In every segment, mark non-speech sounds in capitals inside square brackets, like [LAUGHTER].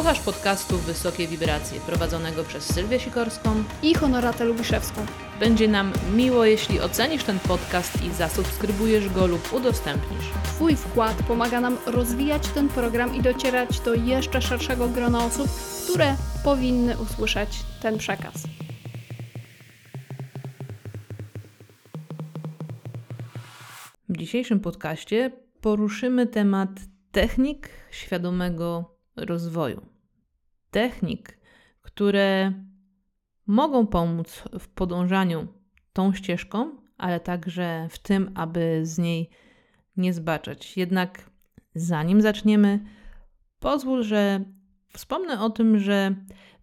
Słuchasz podcastu Wysokie Wibracje, prowadzonego przez Sylwię Sikorską. I Honoratę Lubiszewską. Będzie nam miło, jeśli ocenisz ten podcast i zasubskrybujesz go lub udostępnisz. Twój wkład pomaga nam rozwijać ten program i docierać do jeszcze szerszego grona osób, które powinny usłyszeć ten przekaz. W dzisiejszym podcaście poruszymy temat technik świadomego rozwoju. Technik, które mogą pomóc w podążaniu tą ścieżką, ale także w tym, aby z niej nie zbaczać. Jednak zanim zaczniemy, pozwól, że wspomnę o tym, że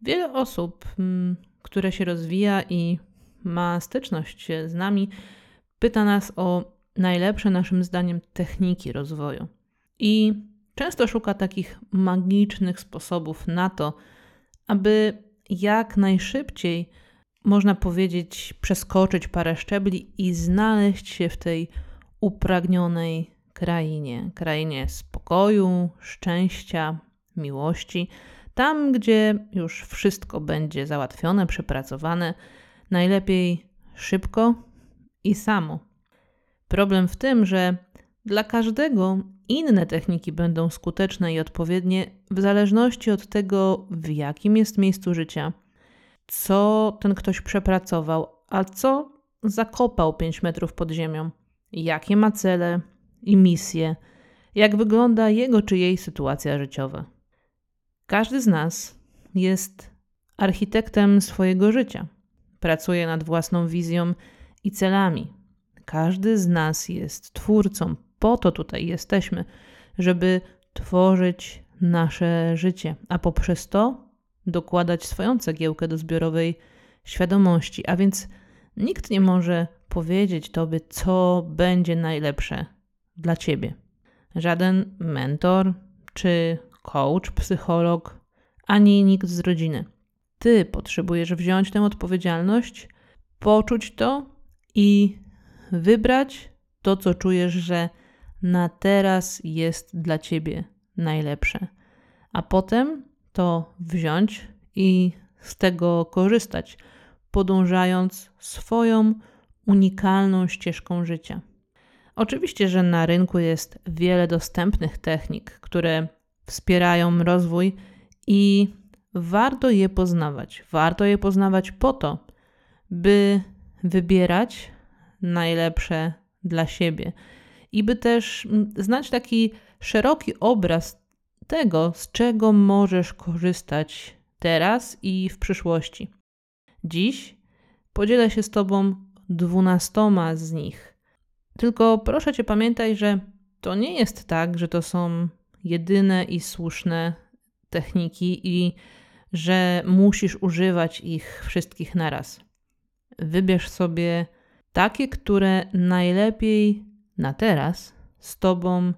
wiele osób, mm, które się rozwija i ma styczność z nami, pyta nas o najlepsze naszym zdaniem techniki rozwoju. I często szuka takich magicznych sposobów na to, aby jak najszybciej, można powiedzieć, przeskoczyć parę szczebli i znaleźć się w tej upragnionej krainie krainie spokoju, szczęścia, miłości. Tam, gdzie już wszystko będzie załatwione, przepracowane, najlepiej szybko i samo. Problem w tym, że dla każdego inne techniki będą skuteczne i odpowiednie w zależności od tego, w jakim jest miejscu życia, co ten ktoś przepracował, a co zakopał 5 metrów pod ziemią, jakie ma cele i misje, jak wygląda jego czy jej sytuacja życiowa. Każdy z nas jest architektem swojego życia, pracuje nad własną wizją i celami. Każdy z nas jest twórcą, po to tutaj jesteśmy, żeby tworzyć nasze życie, a poprzez to dokładać swoją cegiełkę do zbiorowej świadomości. A więc nikt nie może powiedzieć tobie, co będzie najlepsze dla ciebie. Żaden mentor czy coach, psycholog, ani nikt z rodziny. Ty potrzebujesz wziąć tę odpowiedzialność, poczuć to i wybrać to, co czujesz, że na teraz jest dla ciebie najlepsze, a potem to wziąć i z tego korzystać, podążając swoją unikalną ścieżką życia. Oczywiście, że na rynku jest wiele dostępnych technik, które wspierają rozwój i warto je poznawać. Warto je poznawać po to, by wybierać najlepsze dla siebie i by też mm, znać taki szeroki obraz tego, z czego możesz korzystać teraz i w przyszłości. Dziś podzielę się z Tobą dwunastoma z nich. Tylko proszę Cię pamiętaj, że to nie jest tak, że to są jedyne i słuszne techniki i że musisz używać ich wszystkich naraz. Wybierz sobie takie, które najlepiej na teraz z Tobą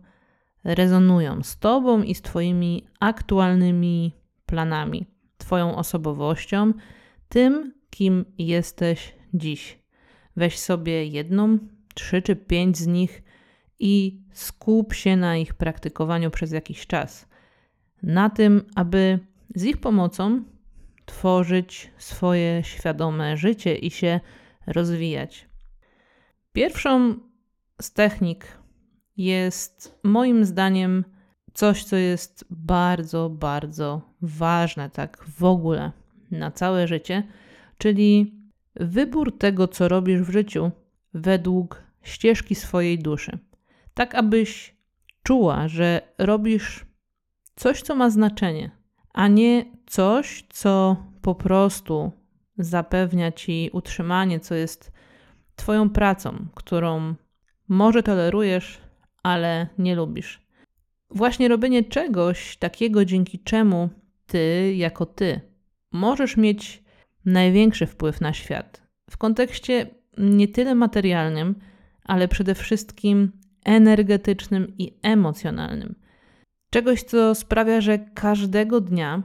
rezonują, z Tobą i z Twoimi aktualnymi planami, Twoją osobowością, tym, kim jesteś dziś. Weź sobie jedną, trzy czy pięć z nich i skup się na ich praktykowaniu przez jakiś czas. Na tym, aby z ich pomocą tworzyć swoje świadome życie i się rozwijać. Pierwszą z technik jest moim zdaniem coś, co jest bardzo, bardzo ważne, tak w ogóle na całe życie, czyli wybór tego, co robisz w życiu według ścieżki swojej duszy. Tak, abyś czuła, że robisz coś, co ma znaczenie, a nie coś, co po prostu zapewnia ci utrzymanie, co jest Twoją pracą, którą może tolerujesz, ale nie lubisz. Właśnie robienie czegoś takiego, dzięki czemu ty, jako ty, możesz mieć największy wpływ na świat. W kontekście nie tyle materialnym, ale przede wszystkim energetycznym i emocjonalnym. Czegoś, co sprawia, że każdego dnia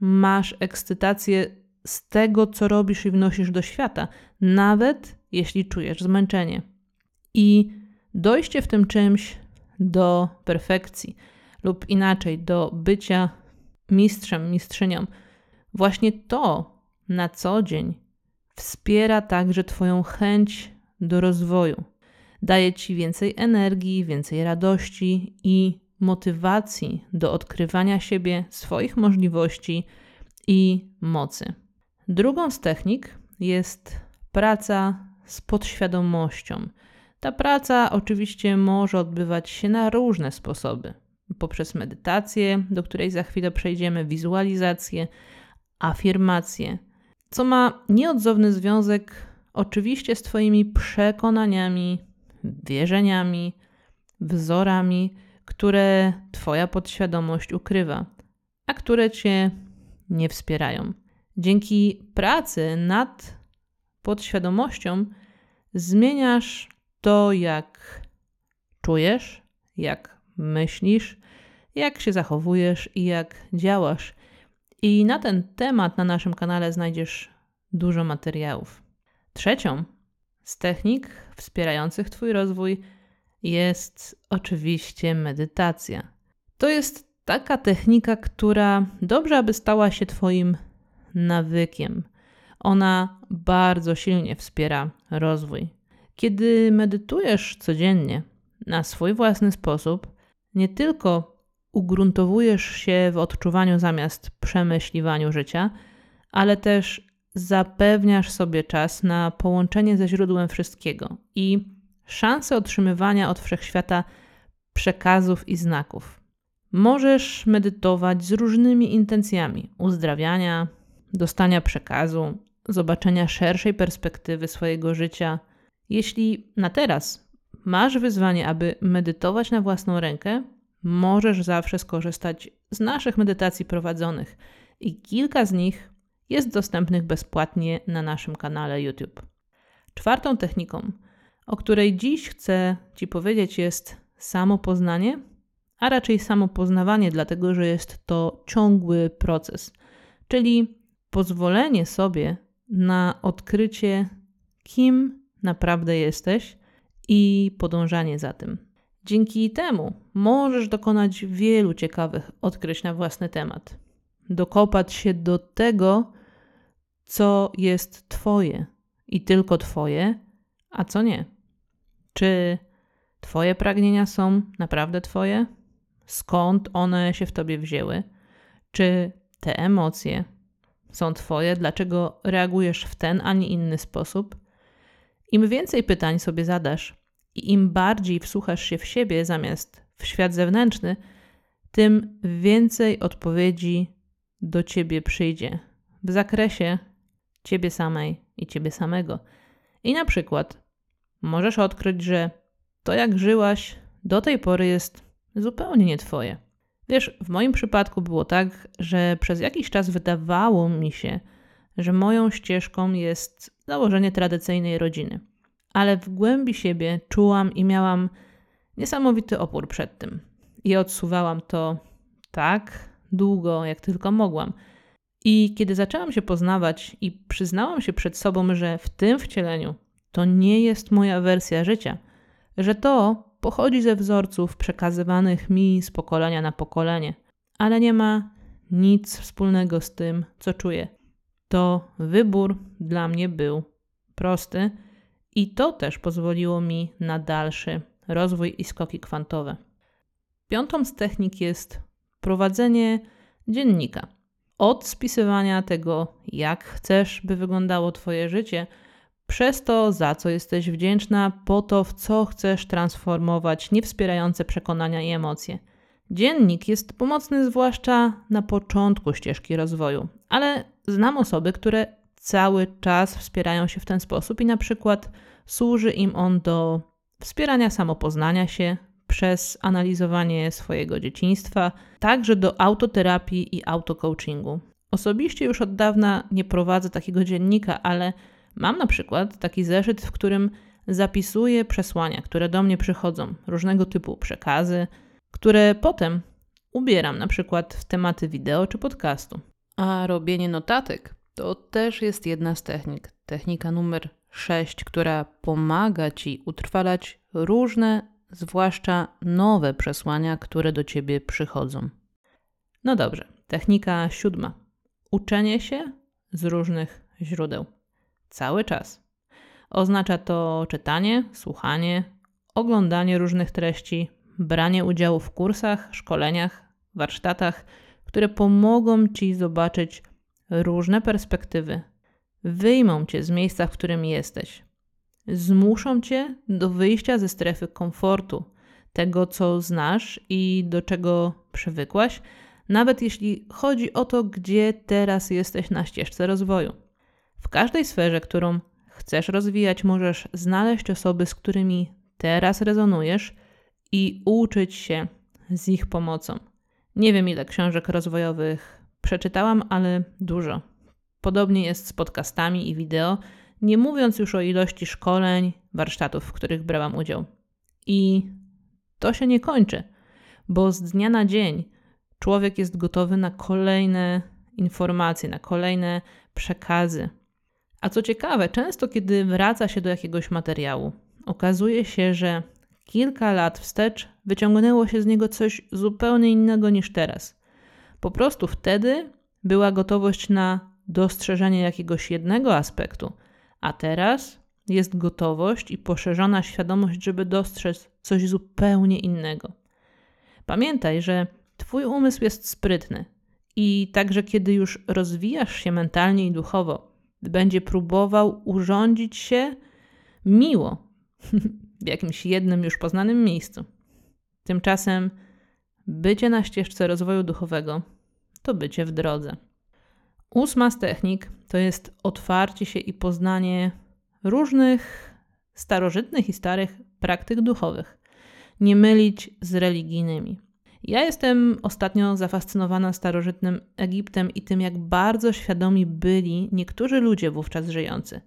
masz ekscytację z tego, co robisz i wnosisz do świata, nawet jeśli czujesz zmęczenie. I dojście w tym czymś do perfekcji, lub inaczej, do bycia mistrzem, mistrzynią, właśnie to na co dzień wspiera także Twoją chęć do rozwoju. Daje Ci więcej energii, więcej radości i motywacji do odkrywania siebie, swoich możliwości i mocy. Drugą z technik jest praca z podświadomością. Ta praca oczywiście może odbywać się na różne sposoby. Poprzez medytację, do której za chwilę przejdziemy, wizualizację, afirmację, co ma nieodzowny związek oczywiście z Twoimi przekonaniami, wierzeniami, wzorami, które Twoja podświadomość ukrywa, a które Cię nie wspierają. Dzięki pracy nad podświadomością zmieniasz to, jak czujesz, jak myślisz, jak się zachowujesz i jak działasz. I na ten temat na naszym kanale znajdziesz dużo materiałów. Trzecią z technik wspierających Twój rozwój jest oczywiście medytacja. To jest taka technika, która dobrze, aby stała się Twoim nawykiem. Ona bardzo silnie wspiera rozwój. Kiedy medytujesz codziennie na swój własny sposób, nie tylko ugruntowujesz się w odczuwaniu zamiast przemyśliwaniu życia, ale też zapewniasz sobie czas na połączenie ze źródłem wszystkiego i szansę otrzymywania od wszechświata przekazów i znaków. Możesz medytować z różnymi intencjami uzdrawiania, dostania przekazu, zobaczenia szerszej perspektywy swojego życia. Jeśli na teraz masz wyzwanie, aby medytować na własną rękę, możesz zawsze skorzystać z naszych medytacji prowadzonych i kilka z nich jest dostępnych bezpłatnie na naszym kanale YouTube. Czwartą techniką, o której dziś chcę Ci powiedzieć, jest samopoznanie, a raczej samopoznawanie, dlatego że jest to ciągły proces, czyli pozwolenie sobie na odkrycie, kim naprawdę jesteś i podążanie za tym. Dzięki temu możesz dokonać wielu ciekawych odkryć na własny temat. Dokopać się do tego, co jest Twoje i tylko Twoje, a co nie. Czy Twoje pragnienia są naprawdę Twoje? Skąd one się w Tobie wzięły? Czy te emocje są Twoje? Dlaczego reagujesz w ten, a nie inny sposób? Im więcej pytań sobie zadasz i im bardziej wsłuchasz się w siebie zamiast w świat zewnętrzny, tym więcej odpowiedzi do ciebie przyjdzie w zakresie ciebie samej i ciebie samego. I na przykład możesz odkryć, że to jak żyłaś do tej pory jest zupełnie nie twoje. Wiesz, w moim przypadku było tak, że przez jakiś czas wydawało mi się, że moją ścieżką jest założenie tradycyjnej rodziny. Ale w głębi siebie czułam i miałam niesamowity opór przed tym. I odsuwałam to tak długo, jak tylko mogłam. I kiedy zaczęłam się poznawać i przyznałam się przed sobą, że w tym wcieleniu to nie jest moja wersja życia, że to pochodzi ze wzorców przekazywanych mi z pokolenia na pokolenie, ale nie ma nic wspólnego z tym, co czuję. To wybór dla mnie był prosty i to też pozwoliło mi na dalszy rozwój i skoki kwantowe. Piątą z technik jest prowadzenie dziennika. Od spisywania tego, jak chcesz, by wyglądało Twoje życie, przez to, za co jesteś wdzięczna, po to, w co chcesz transformować niewspierające przekonania i emocje. Dziennik jest pomocny zwłaszcza na początku ścieżki rozwoju, ale znam osoby, które cały czas wspierają się w ten sposób i na przykład służy im on do wspierania samopoznania się przez analizowanie swojego dzieciństwa, także do autoterapii i autocoachingu. Osobiście już od dawna nie prowadzę takiego dziennika, ale mam na przykład taki zeszyt, w którym zapisuję przesłania, które do mnie przychodzą, różnego typu przekazy, które potem ubieram na przykład w tematy wideo czy podcastu. A robienie notatek to też jest jedna z technik. Technika numer 6, która pomaga ci utrwalać różne, zwłaszcza nowe przesłania, które do ciebie przychodzą. No dobrze, technika siódma. Uczenie się z różnych źródeł. Cały czas. Oznacza to czytanie, słuchanie, oglądanie różnych treści, branie udziału w kursach, szkoleniach, warsztatach, które pomogą ci zobaczyć różne perspektywy, wyjmą cię z miejsca, w którym jesteś, zmuszą cię do wyjścia ze strefy komfortu, tego co znasz i do czego przywykłaś, nawet jeśli chodzi o to, gdzie teraz jesteś na ścieżce rozwoju. W każdej sferze, którą chcesz rozwijać, możesz znaleźć osoby, z którymi teraz rezonujesz i uczyć się z ich pomocą. Nie wiem, ile książek rozwojowych przeczytałam, ale dużo. Podobnie jest z podcastami i wideo, nie mówiąc już o ilości szkoleń, warsztatów, w których brałam udział. I to się nie kończy, bo z dnia na dzień człowiek jest gotowy na kolejne informacje, na kolejne przekazy. A co ciekawe, często kiedy wraca się do jakiegoś materiału, okazuje się, że kilka lat wstecz wyciągnęło się z niego coś zupełnie innego niż teraz. Po prostu wtedy była gotowość na dostrzeżenie jakiegoś jednego aspektu, a teraz jest gotowość i poszerzona świadomość, żeby dostrzec coś zupełnie innego. Pamiętaj, że Twój umysł jest sprytny i także kiedy już rozwijasz się mentalnie i duchowo, będzie próbował urządzić się miło [LAUGHS] w jakimś jednym już poznanym miejscu. Tymczasem bycie na ścieżce rozwoju duchowego to bycie w drodze. Ósma z technik to jest otwarcie się i poznanie różnych starożytnych i starych praktyk duchowych. Nie mylić z religijnymi. Ja jestem ostatnio zafascynowana starożytnym Egiptem i tym, jak bardzo świadomi byli niektórzy ludzie wówczas żyjący.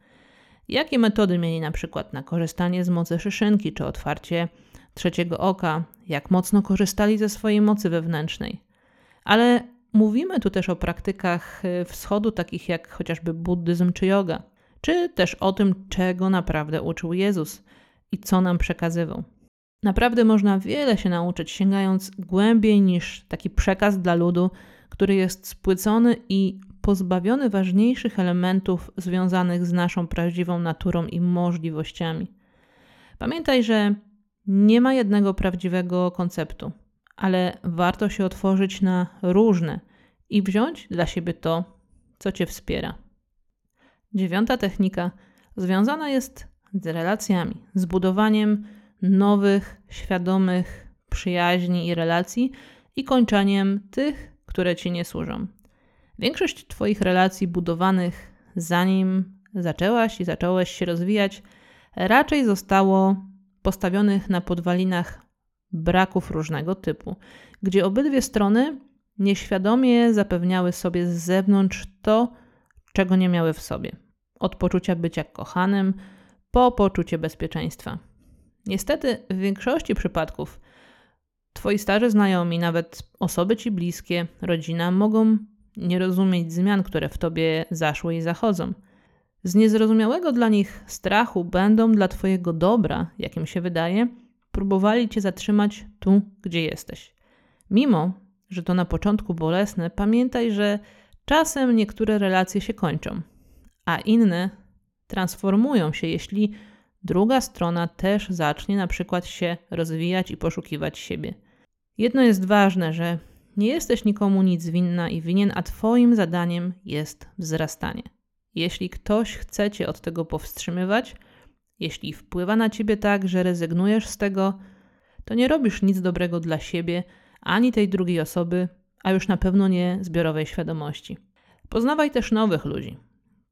Jakie metody mieli na przykład na korzystanie z mocy szyszynki czy otwarcie trzeciego oka, jak mocno korzystali ze swojej mocy wewnętrznej. Ale mówimy tu też o praktykach y, wschodu, takich jak chociażby buddyzm czy yoga, czy też o tym, czego naprawdę uczył Jezus i co nam przekazywał. Naprawdę można wiele się nauczyć, sięgając głębiej niż taki przekaz dla ludu, który jest spłycony i pozbawiony ważniejszych elementów związanych z naszą prawdziwą naturą i możliwościami. Pamiętaj, że nie ma jednego prawdziwego konceptu, ale warto się otworzyć na różne i wziąć dla siebie to, co cię wspiera. Dziewiąta technika związana jest z relacjami, z budowaniem nowych, świadomych przyjaźni i relacji i kończeniem tych, które ci nie służą. Większość Twoich relacji budowanych zanim zaczęłaś i zacząłeś się rozwijać, raczej zostało postawionych na podwalinach braków różnego typu, gdzie obydwie strony nieświadomie zapewniały sobie z zewnątrz to, czego nie miały w sobie. Od poczucia bycia kochanym po poczucie bezpieczeństwa. Niestety, w większości przypadków Twoi starzy znajomi, nawet osoby ci bliskie, rodzina mogą nie rozumieć zmian, które w tobie zaszły i zachodzą. Z niezrozumiałego dla nich strachu będą dla Twojego dobra, jakim się wydaje, próbowali Cię zatrzymać tu, gdzie jesteś. Mimo, że to na początku bolesne, pamiętaj, że czasem niektóre relacje się kończą, a inne transformują się, jeśli druga strona też zacznie na przykład się rozwijać i poszukiwać siebie. Jedno jest ważne, że nie jesteś nikomu nic winna i winien, a Twoim zadaniem jest wzrastanie. Jeśli ktoś chce cię od tego powstrzymywać, jeśli wpływa na ciebie tak, że rezygnujesz z tego, to nie robisz nic dobrego dla siebie ani tej drugiej osoby, a już na pewno nie zbiorowej świadomości. Poznawaj też nowych ludzi,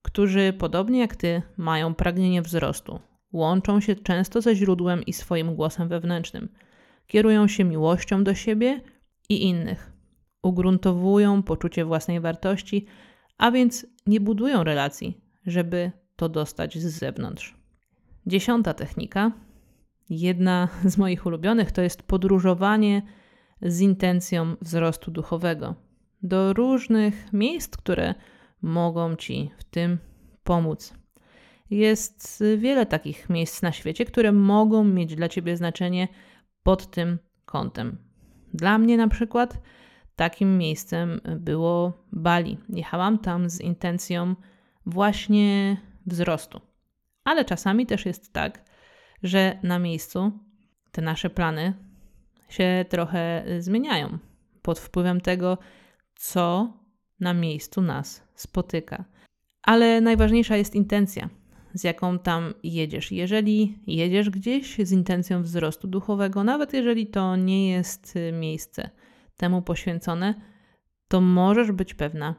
którzy podobnie jak ty mają pragnienie wzrostu, łączą się często ze źródłem i swoim głosem wewnętrznym, kierują się miłością do siebie i innych, ugruntowują poczucie własnej wartości, a więc nie budują relacji, żeby to dostać z zewnątrz. Dziesiąta technika, jedna z moich ulubionych, to jest podróżowanie z intencją wzrostu duchowego do różnych miejsc, które mogą Ci w tym pomóc. Jest wiele takich miejsc na świecie, które mogą mieć dla Ciebie znaczenie pod tym kątem. Dla mnie na przykład takim miejscem było Bali. Jechałam tam z intencją właśnie wzrostu. Ale czasami też jest tak, że na miejscu te nasze plany się trochę zmieniają pod wpływem tego, co na miejscu nas spotyka. Ale najważniejsza jest intencja, z jaką tam jedziesz. Jeżeli jedziesz gdzieś z intencją wzrostu duchowego, nawet jeżeli to nie jest miejsce temu poświęcone, to możesz być pewna,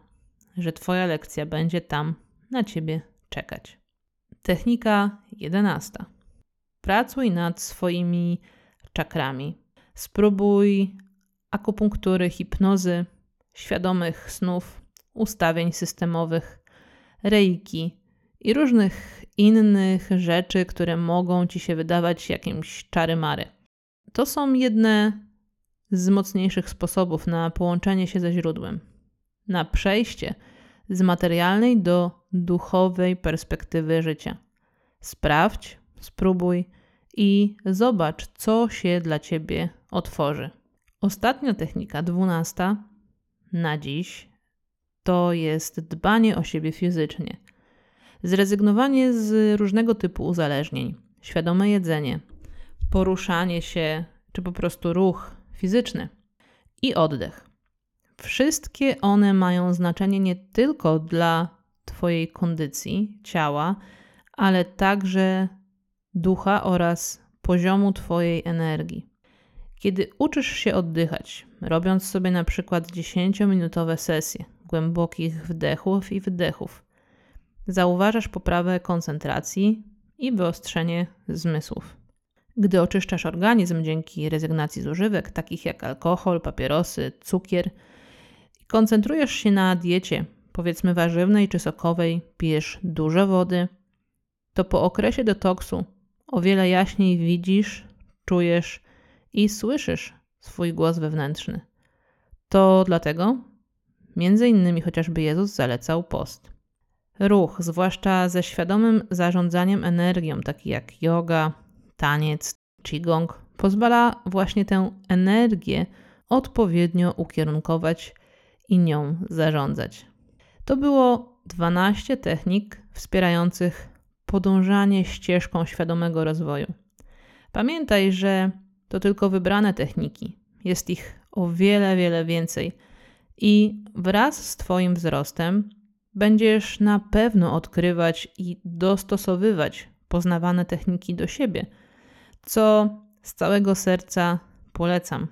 że Twoja lekcja będzie tam na Ciebie czekać. Technika jedenasta. Pracuj nad swoimi czakrami. Spróbuj akupunktury, hipnozy, świadomych snów, ustawień systemowych, reiki i różnych innych rzeczy, które mogą ci się wydawać jakimś czary-mary. To są jedne z mocniejszych sposobów na połączenie się ze źródłem, na przejście z materialnej do duchowej perspektywy życia. Sprawdź, spróbuj i zobacz, co się dla ciebie otworzy. Ostatnia technika, dwunasta, na dziś, to jest dbanie o siebie fizycznie. Zrezygnowanie z różnego typu uzależnień, świadome jedzenie, poruszanie się, czy po prostu ruch fizyczny i oddech. Wszystkie one mają znaczenie nie tylko dla Twojej kondycji ciała, ale także ducha oraz poziomu Twojej energii. Kiedy uczysz się oddychać, robiąc sobie na przykład 10-minutowe sesje głębokich wdechów i wydechów, zauważasz poprawę koncentracji i wyostrzenie zmysłów. Gdy oczyszczasz organizm dzięki rezygnacji z używek, takich jak alkohol, papierosy, cukier, koncentrujesz się na diecie, powiedzmy warzywnej czy sokowej, pijesz dużo wody, to po okresie detoksu o wiele jaśniej widzisz, czujesz i słyszysz swój głos wewnętrzny. To dlatego, między innymi chociażby Jezus zalecał post. Ruch, zwłaszcza ze świadomym zarządzaniem energią, taki jak yoga, taniec, qigong, pozwala właśnie tę energię odpowiednio ukierunkować i nią zarządzać. To było 12 technik wspierających podążanie ścieżką świadomego rozwoju. Pamiętaj, że to tylko wybrane techniki. Jest ich o wiele, wiele więcej. I wraz z Twoim wzrostem będziesz na pewno odkrywać i dostosowywać poznawane techniki do siebie, co z całego serca polecam.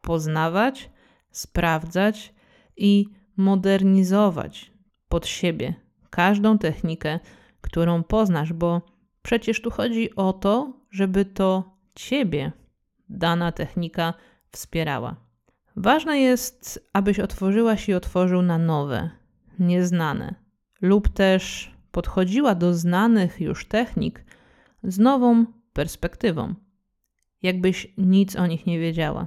Poznawać, sprawdzać i modernizować pod siebie każdą technikę, którą poznasz, bo przecież tu chodzi o to, żeby to Ciebie dana technika wspierała. Ważne jest, abyś otworzyła się i otworzył na nowe, nieznane, lub też podchodziła do znanych już technik z nową perspektywą, jakbyś nic o nich nie wiedziała.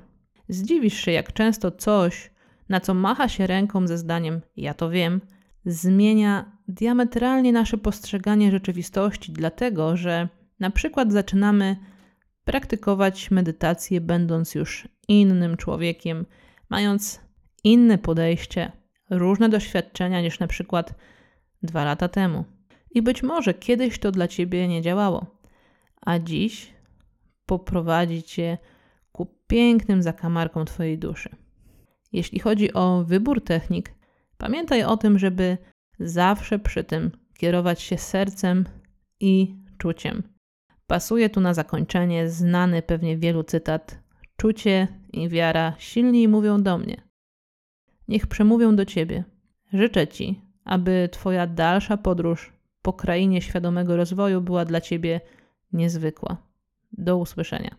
Zdziwisz się, jak często coś, na co macha się ręką ze zdaniem ja to wiem, zmienia diametralnie nasze postrzeganie rzeczywistości, dlatego że na przykład zaczynamy praktykować medytację, będąc już innym człowiekiem, mając inne podejście, różne doświadczenia niż na przykład dwa lata temu. I być może kiedyś to dla ciebie nie działało, a dziś poprowadzi cię ku pięknym zakamarkom twojej duszy. Jeśli chodzi o wybór technik, pamiętaj o tym, żeby zawsze przy tym kierować się sercem i czuciem. Pasuje tu na zakończenie znany pewnie wielu cytat: Czucie i wiara silniej mówią do mnie. Niech przemówią do ciebie. Życzę ci, aby Twoja dalsza podróż po krainie świadomego rozwoju była dla Ciebie niezwykła. Do usłyszenia.